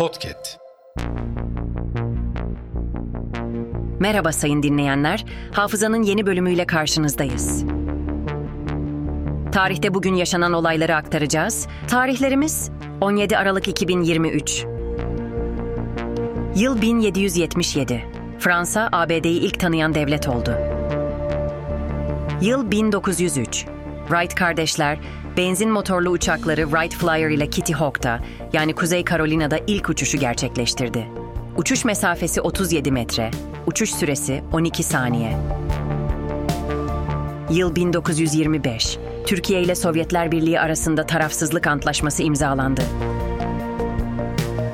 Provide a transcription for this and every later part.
Podcast. Merhaba sayın dinleyenler. Hafızanın yeni bölümüyle karşınızdayız. Tarihte bugün yaşanan olayları aktaracağız. Tarihlerimiz 17 Aralık 2023. Yıl 1777. Fransa ABD'yi ilk tanıyan devlet oldu. Yıl 1903. Wright kardeşler benzin motorlu uçakları Wright Flyer ile Kitty Hawk'ta yani Kuzey Carolina'da ilk uçuşu gerçekleştirdi. Uçuş mesafesi 37 metre, uçuş süresi 12 saniye. Yıl 1925. Türkiye ile Sovyetler Birliği arasında tarafsızlık antlaşması imzalandı.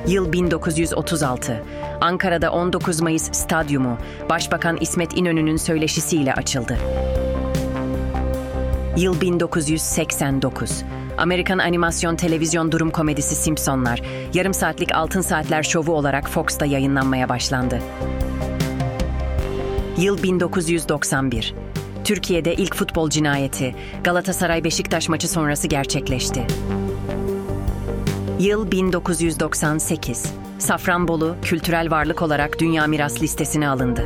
Yıl 1936. Ankara'da 19 Mayıs Stadyumu Başbakan İsmet İnönü'nün söyleşisiyle açıldı. Yıl 1989. Amerikan animasyon televizyon durum komedisi Simpsonlar, yarım saatlik Altın Saatler şovu olarak Fox'ta yayınlanmaya başlandı. Yıl 1991. Türkiye'de ilk futbol cinayeti Galatasaray-Beşiktaş maçı sonrası gerçekleşti. Yıl 1998. Safranbolu kültürel varlık olarak Dünya Miras listesine alındı.